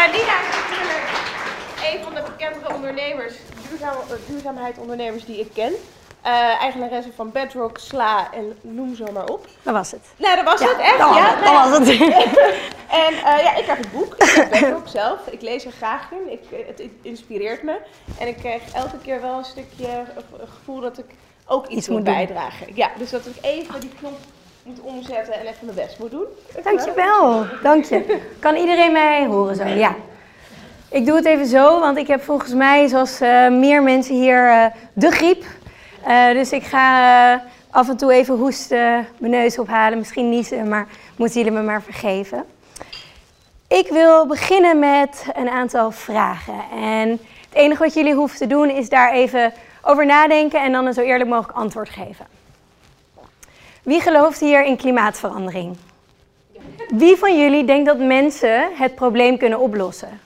Uh, Nina is natuurlijk een van de bekendere ondernemers, duurzaam, uh, duurzaamheidsondernemers die ik ken. Uh, eigenaresse van Bedrock, Sla en noem zo maar op. Dat was het. Nou, dat was het echt. Dat, ja, dat was het. en uh, ja, ik heb het boek, ik heb Bedrock zelf. Ik lees er graag in, ik, het inspireert me. En ik krijg elke keer wel een stukje een gevoel dat ik ook iets, Iets moet doen. bijdragen. Ja, dus dat ik even die knop moet omzetten en even mijn best moet doen. Dankjewel, dank je. Kan iedereen mij horen zo? Ja. Ik doe het even zo, want ik heb volgens mij, zoals uh, meer mensen hier, uh, de griep. Uh, dus ik ga af en toe even hoesten, mijn neus ophalen, misschien niezen, maar moeten jullie me maar vergeven. Ik wil beginnen met een aantal vragen. En het enige wat jullie hoeven te doen is daar even over nadenken en dan een zo eerlijk mogelijk antwoord geven. Wie gelooft hier in klimaatverandering? Wie van jullie denkt dat mensen het probleem kunnen oplossen?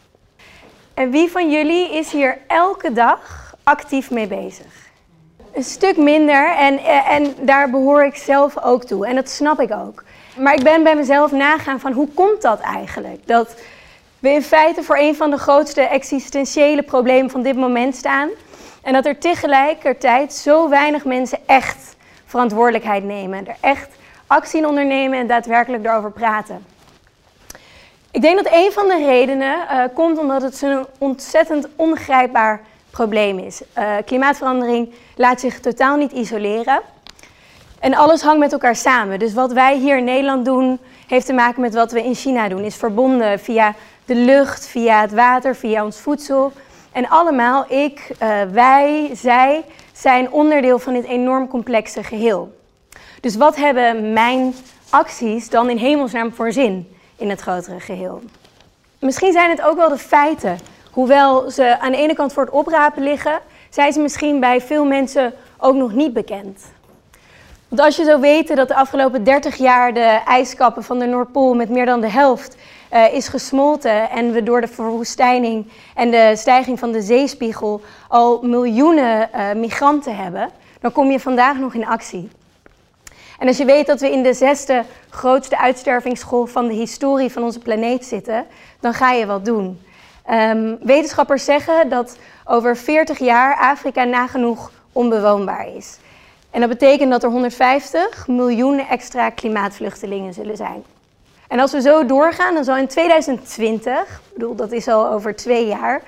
En wie van jullie is hier elke dag actief mee bezig? Een stuk minder en, en daar behoor ik zelf ook toe en dat snap ik ook. Maar ik ben bij mezelf nagaan van hoe komt dat eigenlijk? Dat we in feite voor een van de grootste existentiële problemen van dit moment staan. En dat er tegelijkertijd zo weinig mensen echt verantwoordelijkheid nemen. Er echt actie in ondernemen en daadwerkelijk erover praten. Ik denk dat een van de redenen uh, komt omdat het zo'n ontzettend ongrijpbaar probleem is. Uh, klimaatverandering laat zich totaal niet isoleren. En alles hangt met elkaar samen. Dus wat wij hier in Nederland doen, heeft te maken met wat we in China doen. Is verbonden via de lucht, via het water, via ons voedsel. En allemaal, ik, uh, wij, zij, zijn onderdeel van dit enorm complexe geheel. Dus wat hebben mijn acties dan in hemelsnaam voor zin in het grotere geheel? Misschien zijn het ook wel de feiten. Hoewel ze aan de ene kant voor het oprapen liggen, zijn ze misschien bij veel mensen ook nog niet bekend. Want als je zou weten dat de afgelopen 30 jaar de ijskappen van de Noordpool met meer dan de helft uh, is gesmolten en we door de verwoestijning en de stijging van de zeespiegel al miljoenen uh, migranten hebben, dan kom je vandaag nog in actie. En als je weet dat we in de zesde grootste uitstervingsgolf van de historie van onze planeet zitten, dan ga je wat doen. Um, wetenschappers zeggen dat over 40 jaar Afrika nagenoeg onbewoonbaar is. En dat betekent dat er 150 miljoen extra klimaatvluchtelingen zullen zijn. En als we zo doorgaan, dan zal in 2020, ik bedoel dat is al over twee jaar,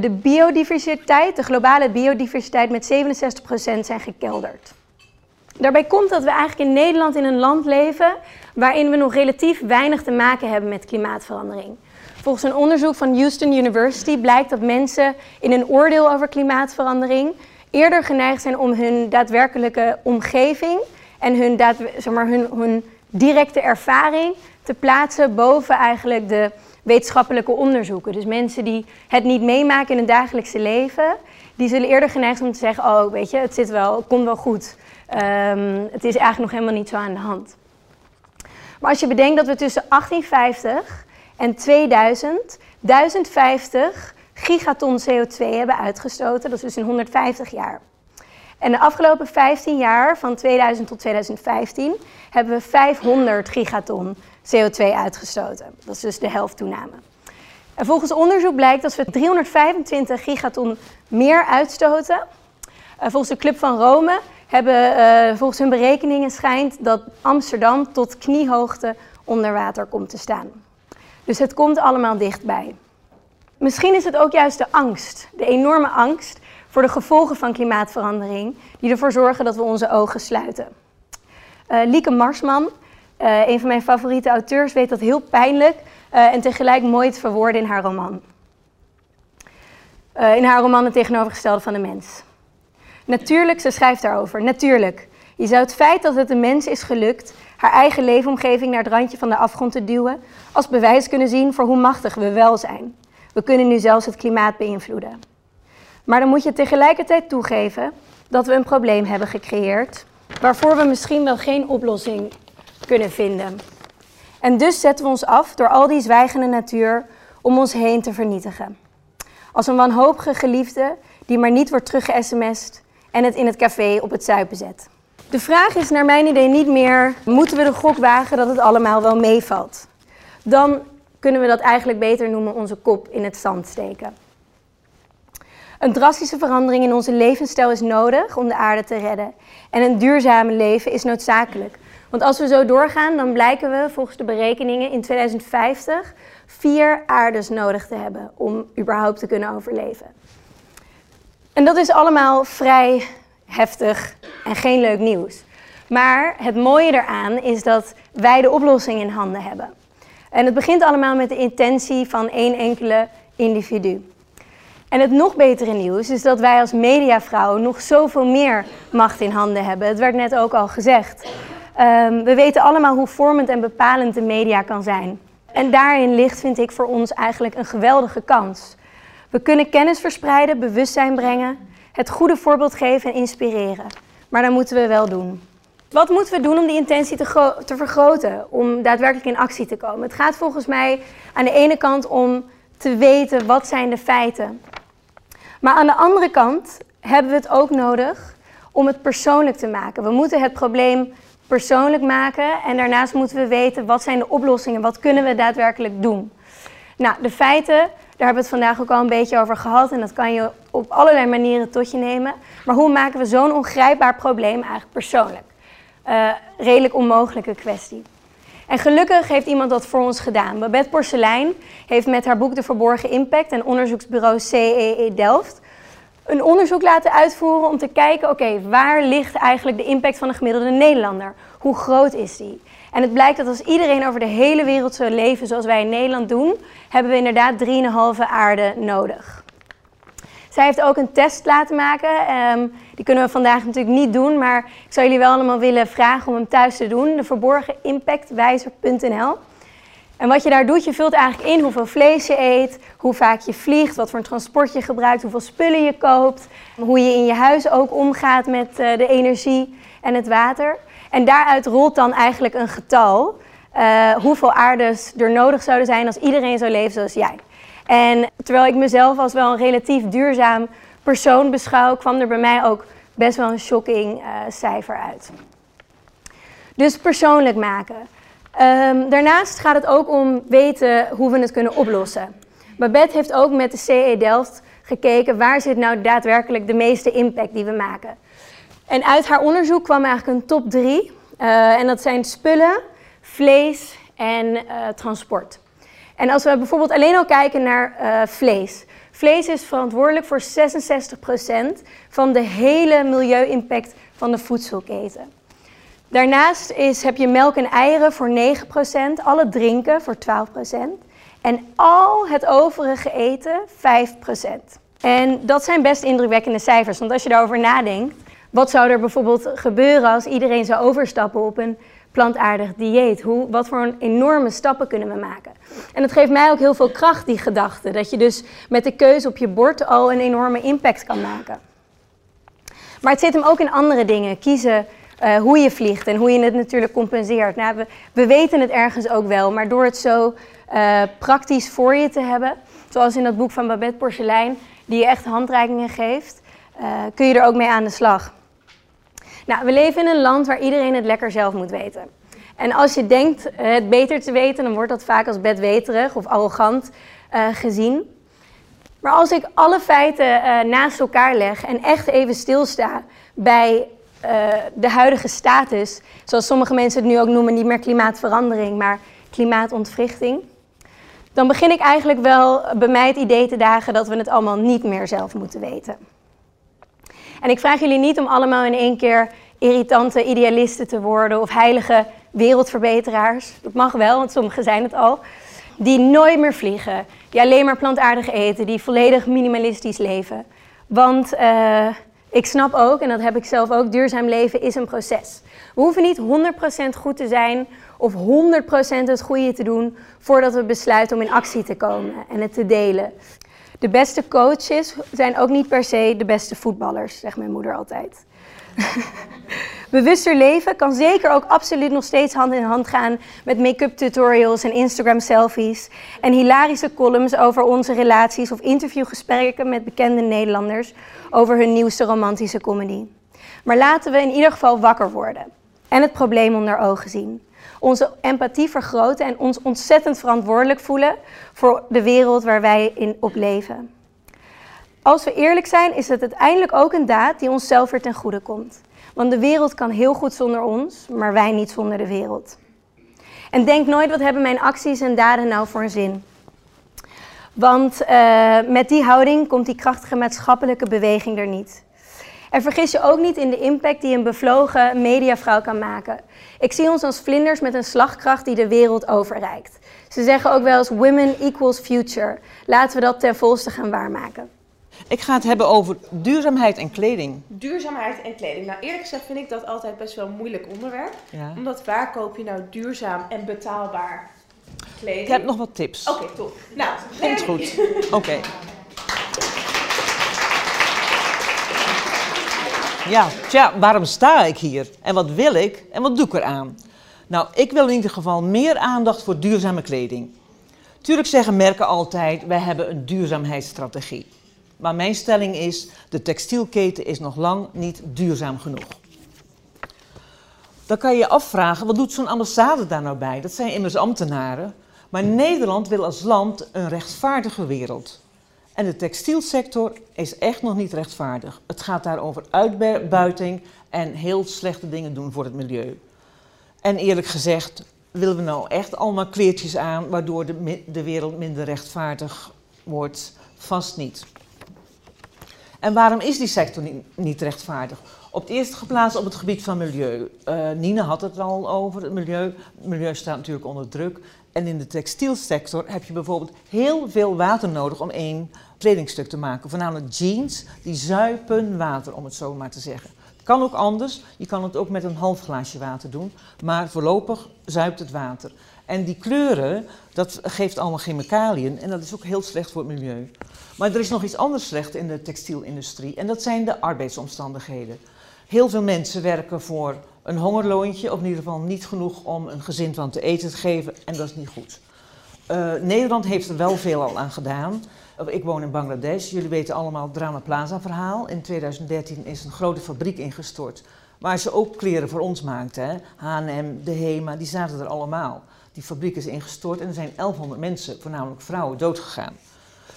de biodiversiteit, de globale biodiversiteit met 67% zijn gekelderd. Daarbij komt dat we eigenlijk in Nederland in een land leven waarin we nog relatief weinig te maken hebben met klimaatverandering. Volgens een onderzoek van Houston University blijkt dat mensen in een oordeel over klimaatverandering eerder geneigd zijn om hun daadwerkelijke omgeving en hun, zeg maar, hun, hun directe ervaring te plaatsen boven eigenlijk de wetenschappelijke onderzoeken. Dus mensen die het niet meemaken in hun dagelijkse leven, die zullen eerder geneigd om te zeggen, oh weet je, het zit wel, het komt wel goed. Um, het is eigenlijk nog helemaal niet zo aan de hand. Maar als je bedenkt dat we tussen 1850 en 2000 1050 gigaton CO2 hebben uitgestoten, dat is dus in 150 jaar. En de afgelopen 15 jaar, van 2000 tot 2015, hebben we 500 gigaton CO2 uitgestoten. Dat is dus de helft toename. En volgens onderzoek blijkt dat we 325 gigaton meer uitstoten. Volgens de Club van Rome hebben, uh, volgens hun berekeningen schijnt dat Amsterdam tot kniehoogte onder water komt te staan. Dus het komt allemaal dichtbij. Misschien is het ook juist de angst, de enorme angst voor de gevolgen van klimaatverandering, die ervoor zorgen dat we onze ogen sluiten. Uh, Lieke Marsman, uh, een van mijn favoriete auteurs, weet dat heel pijnlijk uh, en tegelijk mooi te verwoorden in haar roman. in haar roman Het tegenovergestelde van de mens. Natuurlijk, ze schrijft daarover, natuurlijk. Je zou het feit dat het de mens is gelukt haar eigen leefomgeving naar het randje van de afgrond te duwen, als bewijs kunnen zien voor hoe machtig we wel zijn. We kunnen nu zelfs het klimaat beïnvloeden. Maar dan moet je tegelijkertijd toegeven dat we een probleem hebben gecreëerd waarvoor we misschien wel geen oplossing kunnen vinden. En dus zetten we ons af door al die zwijgende natuur om ons heen te vernietigen. Als een wanhopige geliefde die maar niet wordt terugge-sms'd en het in het café op het zuipen zet. De vraag is naar mijn idee niet meer, moeten we de gok wagen dat het allemaal wel meevalt? Dan kunnen we dat eigenlijk beter noemen onze kop in het zand steken. Een drastische verandering in onze levensstijl is nodig om de aarde te redden. En een duurzame leven is noodzakelijk. Want als we zo doorgaan, dan blijken we volgens de berekeningen in 2050 vier aardes nodig te hebben om überhaupt te kunnen overleven. En dat is allemaal vrij heftig en geen leuk nieuws. Maar het mooie eraan is dat wij de oplossing in handen hebben. En het begint allemaal met de intentie van één enkele individu. En het nog betere nieuws is dat wij als mediavrouwen nog zoveel meer macht in handen hebben. Het werd net ook al gezegd. Um, we weten allemaal hoe vormend en bepalend de media kan zijn. En daarin ligt, vind ik, voor ons eigenlijk een geweldige kans. We kunnen kennis verspreiden, bewustzijn brengen, het goede voorbeeld geven en inspireren. Maar dat moeten we wel doen. Wat moeten we doen om die intentie te, te, vergroten, om daadwerkelijk in actie te komen? Het gaat volgens mij aan de ene kant om te weten wat zijn de feiten. Maar aan de andere kant hebben we het ook nodig om het persoonlijk te maken. We moeten het probleem persoonlijk maken en daarnaast moeten we weten wat zijn de oplossingen, wat kunnen we daadwerkelijk doen. Nou, de feiten, daar hebben we het vandaag ook al een beetje over gehad en dat kan je op allerlei manieren tot je nemen. Maar hoe maken we zo'n ongrijpbaar probleem eigenlijk persoonlijk? Uh, redelijk onmogelijke kwestie. En gelukkig heeft iemand dat voor ons gedaan. Babette Porcelein heeft met haar boek De Verborgen Impact en onderzoeksbureau CEE Delft een onderzoek laten uitvoeren om te kijken, oké, waar ligt eigenlijk de impact van een gemiddelde Nederlander? Hoe groot is die? En het blijkt dat als iedereen over de hele wereld zou leven zoals wij in Nederland doen, hebben we inderdaad 3,5 aarde nodig. Zij heeft ook een test laten maken. Ehm, die kunnen we vandaag natuurlijk niet doen, maar ik zou jullie wel allemaal willen vragen om hem thuis te doen. De verborgenimpactwijzer.nl. En wat je daar doet, je vult eigenlijk in hoeveel vlees je eet, hoe vaak je vliegt, wat voor een transport je gebruikt, hoeveel spullen je koopt, hoe je in je huis ook omgaat met eh, de energie en het water. En daaruit rolt dan eigenlijk een getal, uh, hoeveel aardes er nodig zouden zijn als iedereen zou leven zoals jij. En terwijl ik mezelf als wel een relatief duurzaam persoon beschouw, kwam er bij mij ook best wel een shocking uh, cijfer uit. Dus persoonlijk maken. Um, daarnaast gaat het ook om weten hoe we het kunnen oplossen. Babette heeft ook met de CE Delft gekeken waar zit nou daadwerkelijk de meeste impact die we maken. En uit haar onderzoek kwam eigenlijk een top drie. Uh, en dat zijn spullen, vlees en uh, transport. En als we bijvoorbeeld alleen al kijken naar uh, vlees. Vlees is verantwoordelijk voor 66% van de hele milieu-impact van de voedselketen. Daarnaast is, heb je melk en eieren voor 9%, alle drinken voor 12% en al het overige eten 5%. En dat zijn best indrukwekkende cijfers, want als je daarover nadenkt, wat zou er bijvoorbeeld gebeuren als iedereen zou overstappen op een plantaardig dieet? Hoe, wat voor een enorme stappen kunnen we maken? En het geeft mij ook heel veel kracht, die gedachte, dat je dus met de keuze op je bord al een enorme impact kan maken. Maar het zit hem ook in andere dingen. Kiezen uh, hoe je vliegt en hoe je het natuurlijk compenseert. Nou, we, we, weten het ergens ook wel, maar door het zo uh, praktisch voor je te hebben, zoals in dat boek van Babette Porcelein, die je echt handreikingen geeft, uh, kun je er ook mee aan de slag. Nou, we leven in een land waar iedereen het lekker zelf moet weten. En als je denkt het beter te weten, dan wordt dat vaak als bedweterig of arrogant gezien. Maar als ik alle feiten naast elkaar leg en echt even stilsta bij de huidige status, zoals sommige mensen het nu ook noemen, niet meer klimaatverandering, maar klimaatontwrichting, dan begin ik eigenlijk wel bij mij het idee te dagen dat we het allemaal niet meer zelf moeten weten. En ik vraag jullie niet om allemaal in één keer irritante idealisten te worden of heilige wereldverbeteraars. Dat mag wel, want sommigen zijn het al. Die nooit meer vliegen, die alleen maar plantaardig eten, die volledig minimalistisch leven. Want uh, ik snap ook, en dat heb ik zelf ook, duurzaam leven is een proces. We hoeven niet 100% goed te zijn of 100% het goede te doen voordat we besluiten om in actie te komen en het te delen. De beste coaches zijn ook niet per se de beste voetballers, zegt mijn moeder altijd. Bewuster leven kan zeker ook absoluut nog steeds hand in hand gaan met make-up tutorials en Instagram selfies en hilarische columns over onze relaties of interviewgesprekken met bekende Nederlanders over hun nieuwste romantische comedy. Maar laten we in ieder geval wakker worden en het probleem onder ogen zien. onze empathie vergroten en ons ontzettend verantwoordelijk voelen voor de wereld waar wij in op leven. Als we eerlijk zijn, is het uiteindelijk ook een daad die onszelf weer ten goede komt. Want de wereld kan heel goed zonder ons, maar wij niet zonder de wereld. En denk nooit, wat hebben mijn acties en daden nou voor een zin? Want uh, met die houding komt die krachtige maatschappelijke beweging er niet. En vergis je ook niet in de impact die een bevlogen mediavrouw kan maken. Ik zie ons als vlinders met een slagkracht die de wereld overreikt. Ze zeggen ook wel eens women equals future. Laten we dat ten volste gaan waarmaken. Ik ga het hebben over duurzaamheid en kleding. Duurzaamheid en kleding. Nou, eerlijk gezegd vind ik dat altijd best wel een moeilijk onderwerp. Omdat waar koop je nou duurzaam en betaalbaar kleding? Ik heb nog wat tips. Oké, top. Nou, Komt goed. Oké. Ja, tja, waarom sta ik hier? En wat wil ik? En wat doe ik eraan? Nou, ik wil in ieder geval meer aandacht voor duurzame kleding. Tuurlijk zeggen merken altijd, wij hebben een duurzaamheidsstrategie. Maar mijn stelling is, de textielketen is nog lang niet duurzaam genoeg. Dan kan je je afvragen, wat doet zo'n ambassade daar nou bij? Dat zijn immers ambtenaren. Maar Nederland wil als land een rechtvaardige wereld. En de textielsector is echt nog niet rechtvaardig. Het gaat daar over uitbuiting en heel slechte dingen doen voor het milieu. En eerlijk gezegd, willen we nou echt allemaal kleertjes aan waardoor de, de wereld minder rechtvaardig wordt? Vast niet. En waarom is die sector niet, rechtvaardig? Op het eerste geplaatst op het gebied van milieu. Uh, Nina had het al over, het milieu. Het milieu staat natuurlijk onder druk. En in de textielsector heb je bijvoorbeeld heel veel water nodig om één kledingstuk te maken. Voornamelijk jeans, die zuipen water, om het zo maar te zeggen. Het kan ook anders, je kan het ook met een half glaasje water doen, maar voorlopig zuipt het water. En die kleuren, dat geeft allemaal chemicaliën en dat is ook heel slecht voor het milieu. Maar er is nog iets anders slecht in de textielindustrie en dat zijn de arbeidsomstandigheden. Heel veel mensen werken voor een hongerloontje, of in ieder geval niet genoeg om een gezin van te eten te geven en dat is niet goed. Uh, Nederland heeft er wel veel al aan gedaan. Ik woon in Bangladesh. Jullie weten allemaal het Rana Plaza verhaal. In 2013 is een grote fabriek ingestort. Waar ze ook kleren voor ons maakten. H&M, de HEMA, die zaten er allemaal. Die fabriek is ingestort en er zijn 1100 mensen, voornamelijk vrouwen, doodgegaan.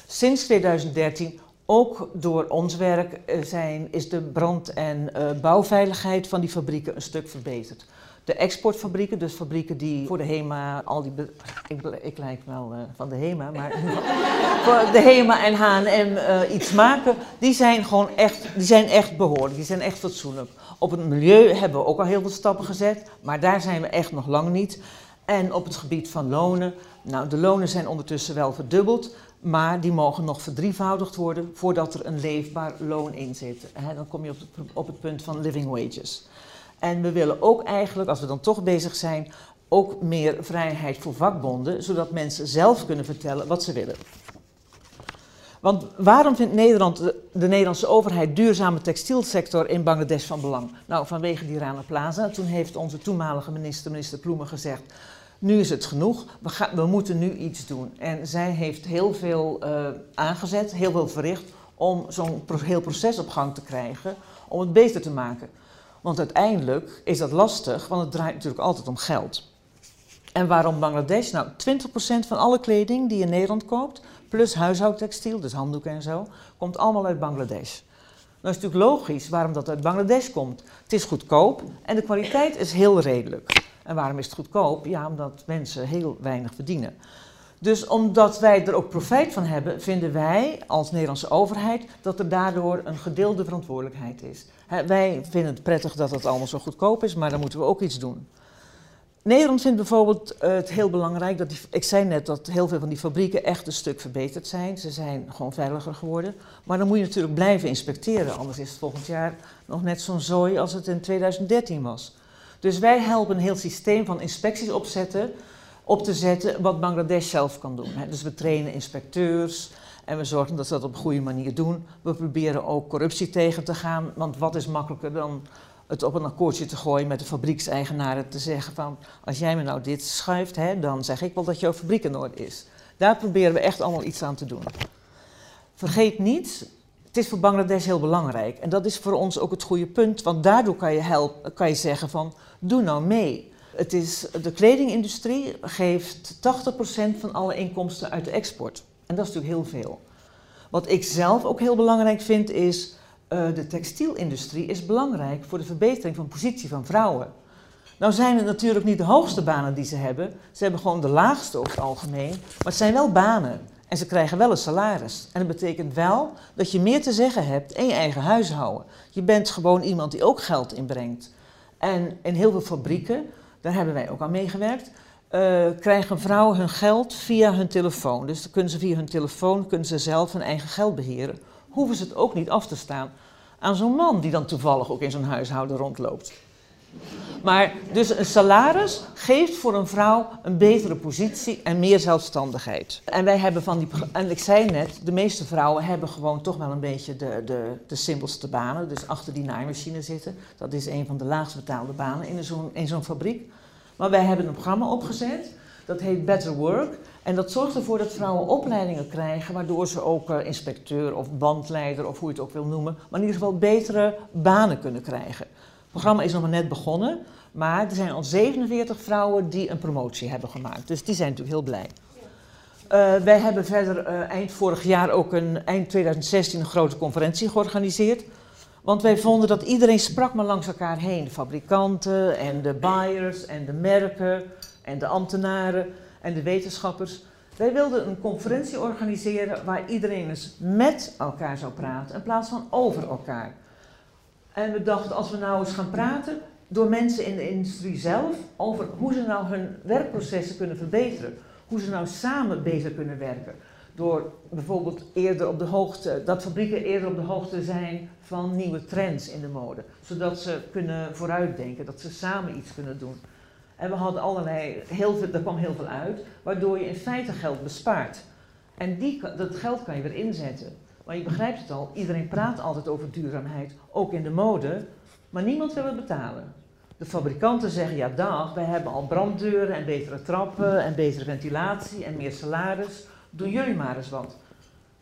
Sinds 2013, ook door ons werk, eh, zijn, is de brand- en uh, bouwveiligheid van die fabrieken een stuk verbeterd. De exportfabrieken, dus fabrieken die voor de HEMA, al die. Ik, ik lijk wel uh, van de HEMA, maar. voor de HEMA en HM uh, iets maken, die zijn gewoon echt, die zijn echt behoorlijk, die zijn echt fatsoenlijk. Op het milieu hebben we ook al heel veel stappen gezet, maar daar zijn we echt nog lang niet. En op het gebied van lonen, nou, de lonen zijn ondertussen wel verdubbeld, maar die mogen nog verdrievoudigd worden voordat er een leefbaar loon in zit. Dan kom je op het, op het punt van living wages. En we willen ook eigenlijk, als we dan toch bezig zijn, ook meer vrijheid voor vakbonden, zodat mensen zelf kunnen vertellen wat ze willen. Want waarom vindt Nederland, de Nederlandse overheid, duurzame textielsector in Bangladesh van belang? Nou, vanwege die Rana Plaza. Toen heeft onze toenmalige minister, minister Ploemen, gezegd: nu is het genoeg, we, we moeten nu iets doen. En zij heeft heel veel uh, aangezet, heel veel verricht om zo'n heel proces op gang te krijgen, om het beter te maken. Want uiteindelijk is dat lastig, want het draait natuurlijk altijd om geld. En waarom Bangladesh? Nou, 20% van alle kleding die je in Nederland koopt, plus huishoudtextiel, dus handdoeken en zo, komt allemaal uit Bangladesh. Nou is natuurlijk logisch waarom dat uit Bangladesh komt. Het is goedkoop en de kwaliteit is heel redelijk. En waarom is het goedkoop? Ja, omdat mensen heel weinig verdienen. Dus omdat wij er ook profijt van hebben, vinden wij als Nederlandse overheid dat er daardoor een gedeelde verantwoordelijkheid is. wij vinden het prettig dat het allemaal zo goedkoop is, maar dan moeten we ook iets doen. Nederland vindt bijvoorbeeld uh, het heel belangrijk dat, ik zei net dat heel veel van die fabrieken echt een stuk verbeterd zijn. Ze zijn gewoon veiliger geworden. Maar dan moet je natuurlijk blijven inspecteren, anders is het volgend jaar nog net zo'n zooi als het in 2013 was. Dus wij helpen een heel systeem van inspecties opzetten, op te zetten wat Bangladesh zelf kan doen. Dus we trainen inspecteurs en we zorgen dat ze dat op een goede manier doen. We proberen ook corruptie tegen te gaan, want wat is makkelijker dan het op een akkoordje te gooien met de fabriekseigenaren te zeggen van als jij me nou dit schuift, hè, dan zeg ik wel dat jouw fabriek in orde is. Daar proberen we echt allemaal iets aan te doen. Vergeet niet, het is voor Bangladesh heel belangrijk. En dat is voor ons ook het goede punt, want daardoor kan je, helpen, kan je zeggen van doe nou mee. Het is, de kledingindustrie geeft 80% van alle inkomsten uit de export. En dat is natuurlijk heel veel. Wat ik zelf ook heel belangrijk vind is, uh, de textielindustrie is belangrijk voor de verbetering van de positie van vrouwen. Nou zijn het natuurlijk niet de hoogste banen die ze hebben. Ze hebben gewoon de laagste over het algemeen. Maar het zijn wel banen. En ze krijgen wel een salaris. En dat betekent wel dat je meer te zeggen hebt in je eigen huishouden. Je bent gewoon iemand die ook geld inbrengt. En in heel veel fabrieken, daar hebben wij ook aan meegewerkt, uh, krijgen vrouwen hun geld via hun telefoon. Dus dan kunnen ze via hun telefoon kunnen ze zelf hun eigen geld beheren. Hoeven ze het ook niet af te staan aan zo'n man die dan toevallig ook in zo'n huishouden rondloopt. Maar dus een salaris geeft voor een vrouw een betere positie en meer zelfstandigheid. En wij hebben van die, en ik zei net, de meeste vrouwen hebben gewoon toch wel een beetje de, de, de simpelste banen. Dus achter die naaimachine zitten. Dat is een van de laagst betaalde banen in zo'n in zo'n fabriek. Maar wij hebben een programma opgezet, dat heet Better Work. En dat zorgt ervoor dat vrouwen opleidingen krijgen, waardoor ze ook uh, inspecteur of bandleider of hoe je het ook wil noemen, maar in ieder geval betere banen kunnen krijgen. Het programma is nog maar net begonnen, maar er zijn al 47 vrouwen die een promotie hebben gemaakt. Dus die zijn natuurlijk heel blij. Uh, wij hebben verder uh, eind vorig jaar ook een, eind 2016 een grote conferentie georganiseerd. Want wij vonden dat iedereen sprak maar langs elkaar heen. De fabrikanten en de buyers en de merken en de ambtenaren en de wetenschappers. Wij wilden een conferentie organiseren waar iedereen eens met elkaar zou praten in plaats van over elkaar. En we dachten, als we nou eens gaan praten door mensen in de industrie zelf over hoe ze nou hun werkprocessen kunnen verbeteren. Hoe ze nou samen beter kunnen werken. Door bijvoorbeeld eerder op de hoogte, dat fabrieken eerder op de hoogte zijn van nieuwe trends in de mode. Zodat ze kunnen vooruitdenken, dat ze samen iets kunnen doen. En we hadden allerlei, heel veel, er kwam heel veel uit, waardoor je in feite geld bespaart. En die, dat geld kan je weer inzetten. Maar je begrijpt het al, iedereen praat altijd over duurzaamheid, ook in de mode, maar niemand wil het betalen. De fabrikanten zeggen, ja dag, wij hebben al branddeuren en betere trappen en betere ventilatie en meer salaris. Doen jullie maar eens wat.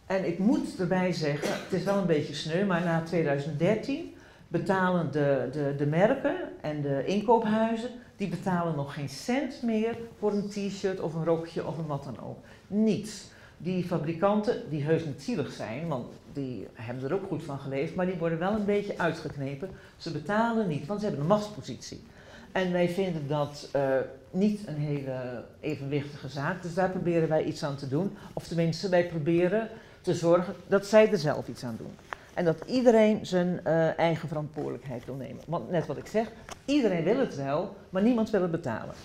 En ik moet erbij zeggen, het is wel een beetje sneu, maar na 2013 betalen de, de, de merken en de inkoophuizen, die betalen nog geen cent meer voor een t-shirt of een rokje of een wat dan ook. Niets. Die fabrikanten, die heus niet zielig zijn, want die hebben er ook goed van geleefd, maar die worden wel een beetje uitgeknepen. Ze betalen niet, want ze hebben een machtspositie. En wij vinden dat uh, niet een hele evenwichtige zaak, dus daar proberen wij iets aan te doen. Of tenminste, wij proberen te zorgen dat zij er zelf iets aan doen. En dat iedereen zijn uh, eigen verantwoordelijkheid wil nemen. Want net wat ik zeg, iedereen wil het wel, maar niemand wil het betalen.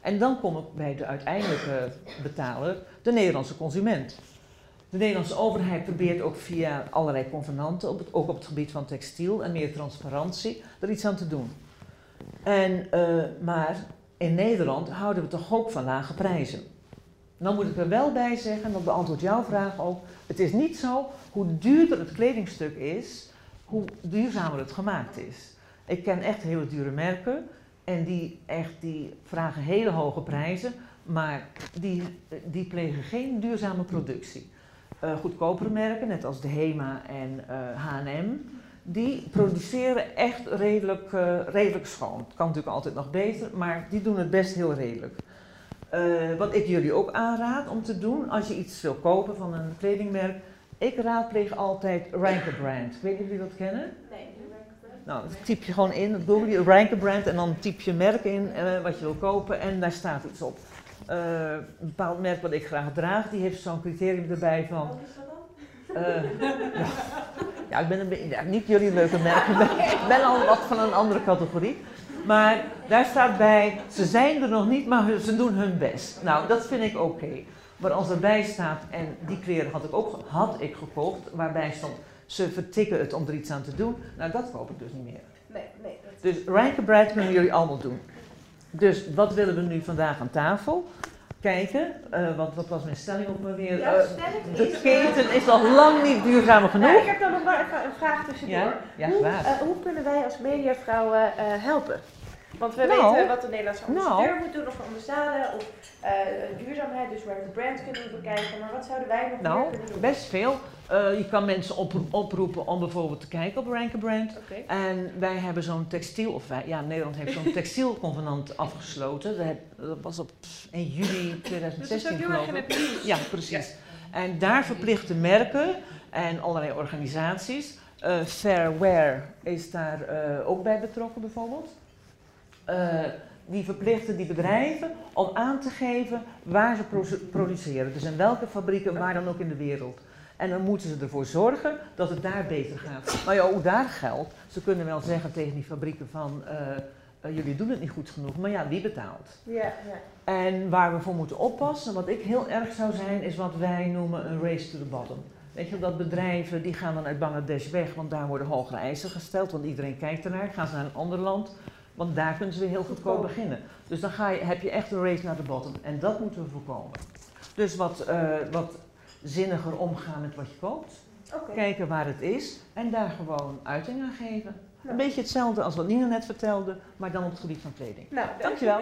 En dan kom ik bij de uiteindelijke betaler, de Nederlandse consument. De Nederlandse overheid probeert ook via allerlei convenanten, op het, ook op het gebied van textiel en meer transparantie, er iets aan te doen. En, uh, maar in Nederland houden we toch ook van lage prijzen. Dan moet ik er wel bij zeggen, en dat beantwoordt jouw vraag ook, het is niet zo, hoe duurder het kledingstuk is, hoe duurzamer het gemaakt is. Ik ken echt hele dure merken en die, echt, die vragen hele hoge prijzen, maar die, die plegen geen duurzame productie. Uh, goedkopere merken, net als de HEMA en uh, H&M, die produceren echt redelijk, uh, redelijk schoon. Het kan natuurlijk altijd nog beter, maar die doen het best heel redelijk. Wat ik jullie ook aanraad om te doen, als je iets wil kopen van een kledingmerk, ik raadpleeg altijd Ranker Brand. Weet je of jullie dat kennen? Nee, Nou, dat typ je gewoon in, google je Ranker Brand en dan typ je merk in uh, wat je wil kopen en daar staat iets op. Uh, een bepaald merk wat ik graag draag, die heeft zo'n criterium erbij van. Wat is dat dan? ja. ja, ik ben een, ja, niet jullie leuke merken, ik ben al wat van een andere categorie. Maar daar staat bij, ze zijn er nog niet, maar ze doen hun best. Nou, dat vind ik oké. Okay. Maar als erbij staat, en die kleren had ik ook had ik gekocht, waarbij stond, ze vertikken het om er iets aan te doen. Nou, dat koop ik dus niet meer. Nee, nee. Dus Rijkenbreid kunnen jullie allemaal doen. Dus wat willen we nu vandaag aan tafel? Kijken, uh, wat, wat, was mijn stelling op me weer? Ja, uh, de keten is nog lang niet duurzamer genoeg. Ik heb dan nog even een vraag tussendoor. Ja? Ja, hoe, uh, hoe, kunnen wij als mediavrouwen helpen? Want we Nou. weten wat de Nederlandse ambassadeur Nou. moet doen, of ambassade, of eh, duurzaamheid, dus waar de brand kunnen we bekijken. Maar wat zouden wij nog Nou, kunnen doen? best veel. Eh, je kan mensen opro- oproepen om bijvoorbeeld te kijken op Rank a Brand. En wij hebben zo'n textiel, of wij, ja, Nederland heeft zo'n textielconvenant afgesloten. Dat, heb- dat was op 1 juli Dus dat is 2016 ook heel erg geloof in ik. Ja, precies. En daar verplichten merken en allerlei organisaties. eh Fair Wear is daar ook bij betrokken bijvoorbeeld. Eh, die verplichten die bedrijven om aan te geven waar ze pro- produceren. Dus in welke fabrieken, waar dan ook in de wereld. En dan moeten ze ervoor zorgen dat het daar beter gaat. Maar ja, ook daar geldt, ze kunnen wel zeggen tegen die fabrieken van... eh, eh, jullie doen het niet goed genoeg, maar ja, wie betaalt? Ja, ja. En waar we voor moeten oppassen, wat ik heel erg zou zijn, is wat wij noemen een race to the bottom. Weet je, dat bedrijven die gaan dan uit Bangladesh weg, want daar worden hogere eisen gesteld, want iedereen kijkt ernaar. Gaan ze naar een ander land, want daar kunnen ze weer heel goedkoop Goedkoop. beginnen. Dus dan ga je, heb je echt een race naar de bottom. En dat moeten we voorkomen. Dus wat, eh, wat zinniger omgaan met wat je koopt. Kijken waar het is en daar gewoon uiting aan geven. Ja. Een beetje hetzelfde als wat Nina net vertelde, maar dan op het gebied van kleding. Nou, Dankjewel.